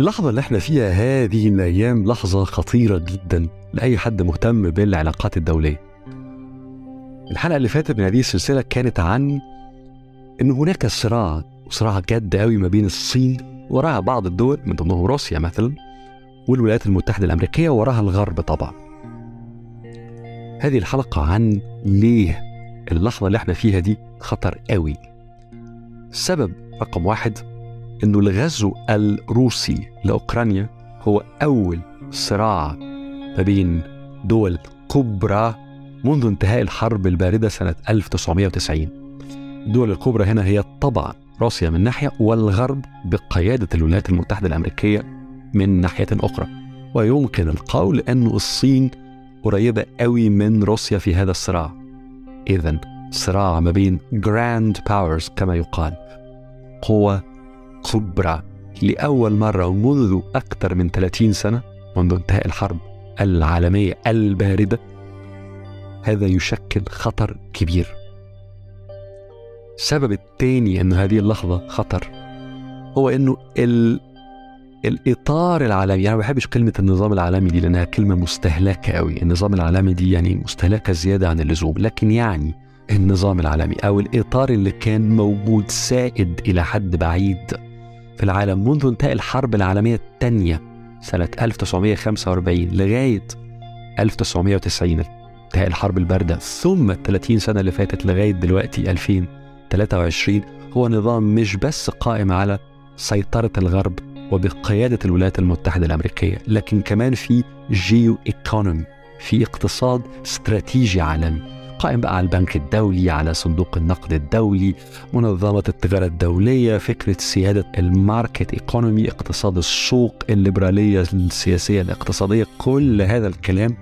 اللحظة اللي إحنا فيها هذه الأيام لحظة خطيرة جدا لأي حد مهتم بالعلاقات الدولية. الحلقة اللي فاتت من هذه السلسلة كانت عن أن هناك صراع صراع جد قوي ما بين الصين وراها بعض الدول من ضمنهم روسيا مثلا والولايات المتحدة الأمريكية وراها الغرب طبعا. هذه الحلقة عن ليه اللحظة اللي إحنا فيها دي خطر قوي السبب رقم واحد إنه الغزو الروسي لأوكرانيا هو أول صراع ما بين دول كبرى منذ انتهاء الحرب الباردة سنة 1990 الدول الكبرى هنا هي طبعا روسيا من ناحية والغرب بقيادة الولايات المتحدة الأمريكية من ناحية أخرى. ويمكن القول أن الصين قريبة قوي من روسيا في هذا الصراع. اذا صراع ما بين grand powers كما يقال قوى كبرى لأول مرة منذ أكثر من 30 سنة منذ انتهاء الحرب العالمية الباردة. هذا يشكل خطر كبير. السبب الثاني أن هذه اللحظة خطر هو أنه ال... الإطار العالمي أنا ما بحبش كلمة النظام العالمي دي لأنها كلمة مستهلكة قوي النظام العالمي دي يعني مستهلكة زيادة عن اللزوم لكن يعني النظام العالمي أو الإطار اللي كان موجود سائد إلى حد بعيد في العالم منذ انتهاء الحرب العالمية الثانية سنة 1945 لغاية 1990 انتهاء الحرب الباردة. ثم ال 30 سنة اللي فاتت لغاية دلوقتي 2023 هو نظام مش بس قائم على سيطرة الغرب وبقيادة الولايات المتحدة الأمريكية لكن كمان في جيو ايكونومي في اقتصاد استراتيجي عالمي. قائم بقى على البنك الدولي على صندوق النقد الدولي منظمة التجارة الدولية فكرة سيادة الماركت إيكونومي اقتصاد السوق الليبرالية السياسية الاقتصادية كل هذا الكلام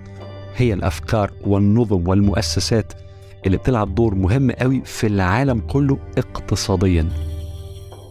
هي الأفكار والنظم والمؤسسات اللي بتلعب دور مهم قوي في العالم كله اقتصاديا.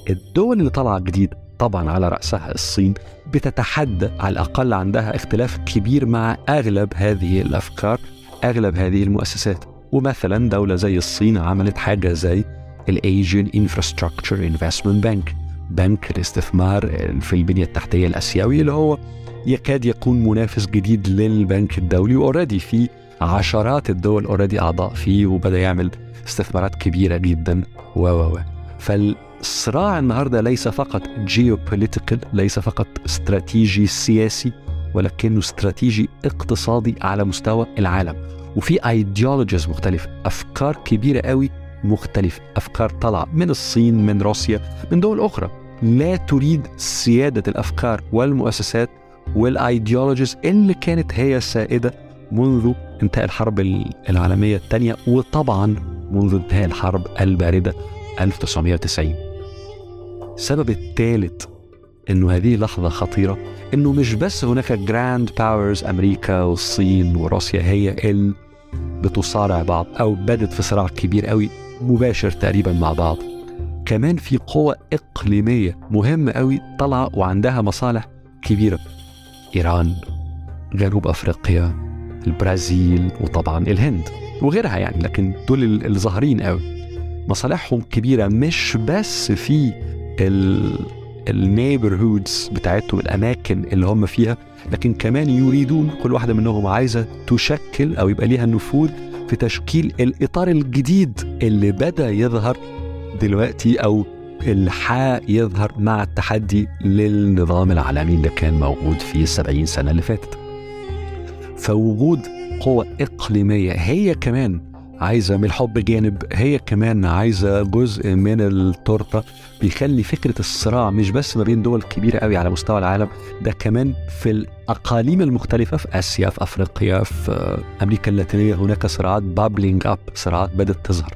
الدول اللي طالعة جديد طبعا على رأسها الصين بتتحدى على الأقل عندها اختلاف كبير مع أغلب هذه الأفكار أغلب هذه المؤسسات. ومثلا دولة زي الصين عملت حاجة زي ال Asian Infrastructure Investment Bank بنك الاستثمار في البنية التحتية الآسيوي اللي هو يكاد يكون منافس جديد للبنك الدولي و already في عشرات الدول already أعضاء فيه وبدأ يعمل استثمارات كبيرة جدا. و و فالصراع النهاردة ليس فقط geopolitical ليس فقط استراتيجي سياسي ولكنه استراتيجي اقتصادي على مستوى العالم. وفي ideologies مختلفة أفكار كبيرة قوي مختلفة أفكار طالعة من الصين من روسيا من دول أخرى. لا تريد سيادة الأفكار والمؤسسات وال ideologies اللي كانت هي السائدة منذ انتهاء الحرب العالمية الثانية وطبعا منذ انتهاء الحرب الباردة 1990 السبب الثالث إنه هذه لحظة خطيرة إنه مش بس هناك grand powers أمريكا والصين وروسيا هي اللي بتصارع بعض أو بدت في صراع كبير قوي مباشر تقريبا مع بعض. كمان في قوة إقليمية مهمة قوي طالعة وعندها مصالح كبيرة. إيران جنوب أفريقيا البرازيل وطبعا الهند وغيرها يعني لكن دول اللي ظاهرين قوي. مصالحهم كبيرة مش بس في النيبرهودز بتاعتهم الأماكن اللي هم فيها لكن كمان يريدون كل واحدة منهم عايزة تشكل أو يبقى ليها نفوذ في تشكيل الإطار الجديد اللي بدأ يظهر دلوقتي أو اللي يظهر مع التحدي للنظام العالمي اللي كان موجود في السبعين سنة اللي فاتت. فوجود قوة إقليمية هي كمان عايزة من الحب جانب هي كمان عايزة جزء من التورتة. بيخلي فكرة الصراع مش بس ما بين دول كبيرة قوي على مستوى العالم ده كمان في الأقاليم المختلفة في آسيا في أفريقيا في أمريكا اللاتينية هناك صراعات bubbling up صراعات بدأت تظهر.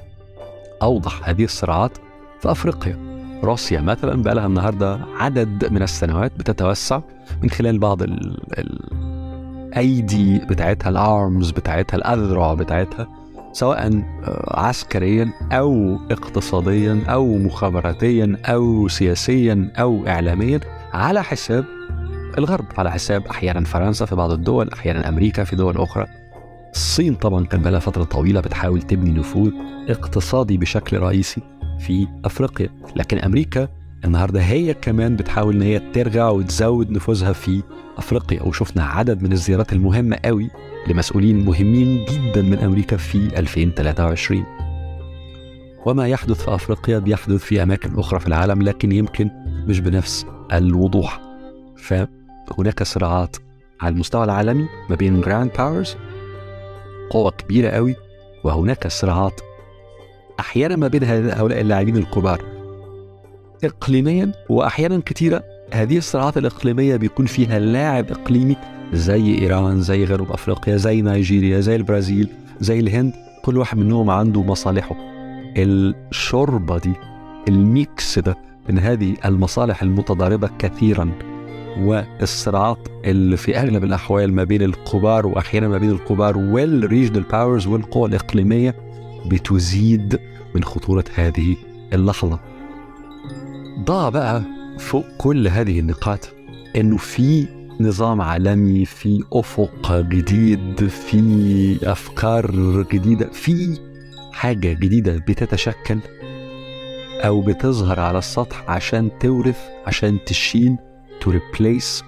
أوضح هذه الصراعات في أفريقيا. روسيا مثلا بقى لها النهارده عدد من السنوات بتتوسع من خلال بعض ال الأيدي بتاعتها الارمز بتاعتها الأذرع بتاعتها. سواء آه، عسكريا أو اقتصاديا أو مخابراتيا أو سياسيا أو اعلاميا على حساب الغرب على حساب أحيانا فرنسا في بعض الدول أحيانا أمريكا في دول أخرى. الصين طبعا كان بقى فترة طويلة بتحاول تبني نفوذ اقتصادي بشكل رئيسي في أفريقيا لكن أمريكا النهارده هي كمان بتحاول إن هي ترجع وتزود نفوذها في أفريقيا وشفنا عدد من الزيارات المهمة قوي لمسؤولين مهمين جدا من أمريكا في 2023 وما يحدث في أفريقيا بيحدث في أماكن أخرى في العالم لكن يمكن مش بنفس الوضوح. فهناك صراعات على المستوى العالمي ما بين grand powers قوة كبيرة قوي وهناك صراعات أحيانا ما بين هؤلاء اللاعبين الكبار. إقليميا وأحيانا كثيرة هذه الصراعات الإقليمية بيكون فيها لاعب إقليمي زي إيران زي غرب أفريقيا زي نيجيريا زي البرازيل زي الهند. كل واحد منهم عنده مصالحه. الشوربة دي ال mix ده من هذه المصالح المتضاربة كثيرا. والصراعات اللي في أغلب الأحوال ما بين الكبار واحيانا ما بين الكبار وال regional powers والقوى الإقليمية بتزيد من خطورة هذه اللحظة. ضاع بقى فوق كل هذه النقاط إنه في نظام عالمي في أفق جديد في أفكار جديدة في حاجة جديدة بتتشكل أو بتظهر على السطح عشان تورث عشان تشيل تو ريبليس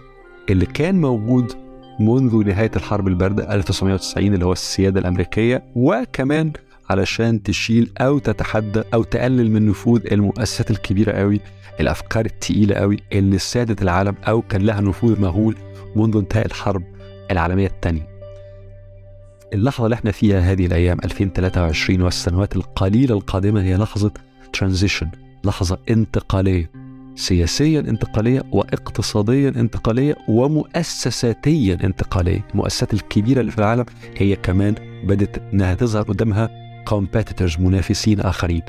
اللي كان موجود منذ نهاية الحرب الباردة 1990 اللي هو السيادة الأمريكية وكمان علشان تشيل أو تتحدى أو تقلل من نفوذ المؤسسات الكبيرة قوي الأفكار التقيلة قوي اللي سادت العالم أو كان لها نفوذ مهول منذ انتهاء الحرب العالمية الثانية. اللحظة اللي إحنا فيها هذه الأيام 2023 والسنوات القليلة القادمة هي لحظة ترانزيشن لحظة انتقالية سياسيا انتقالية واقتصاديا انتقالية ومؤسساتيا انتقالية. المؤسسات الكبيرة اللي في العالم هي كمان بدأت أنها تظهر قدامها competitors منافسين آخرين.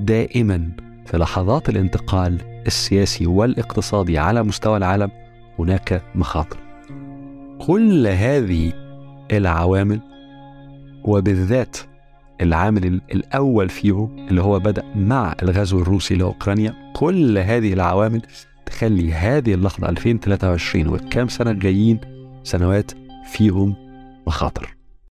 دائما في لحظات الانتقال السياسي والاقتصادي على مستوى العالم هناك مخاطر. كل هذه العوامل وبالذات العامل الأول فيهم اللي هو بدأ مع الغزو الروسي لأوكرانيا كل هذه العوامل تخلي هذه اللحظة 2023 والكام سنة الجايين سنوات فيهم مخاطر.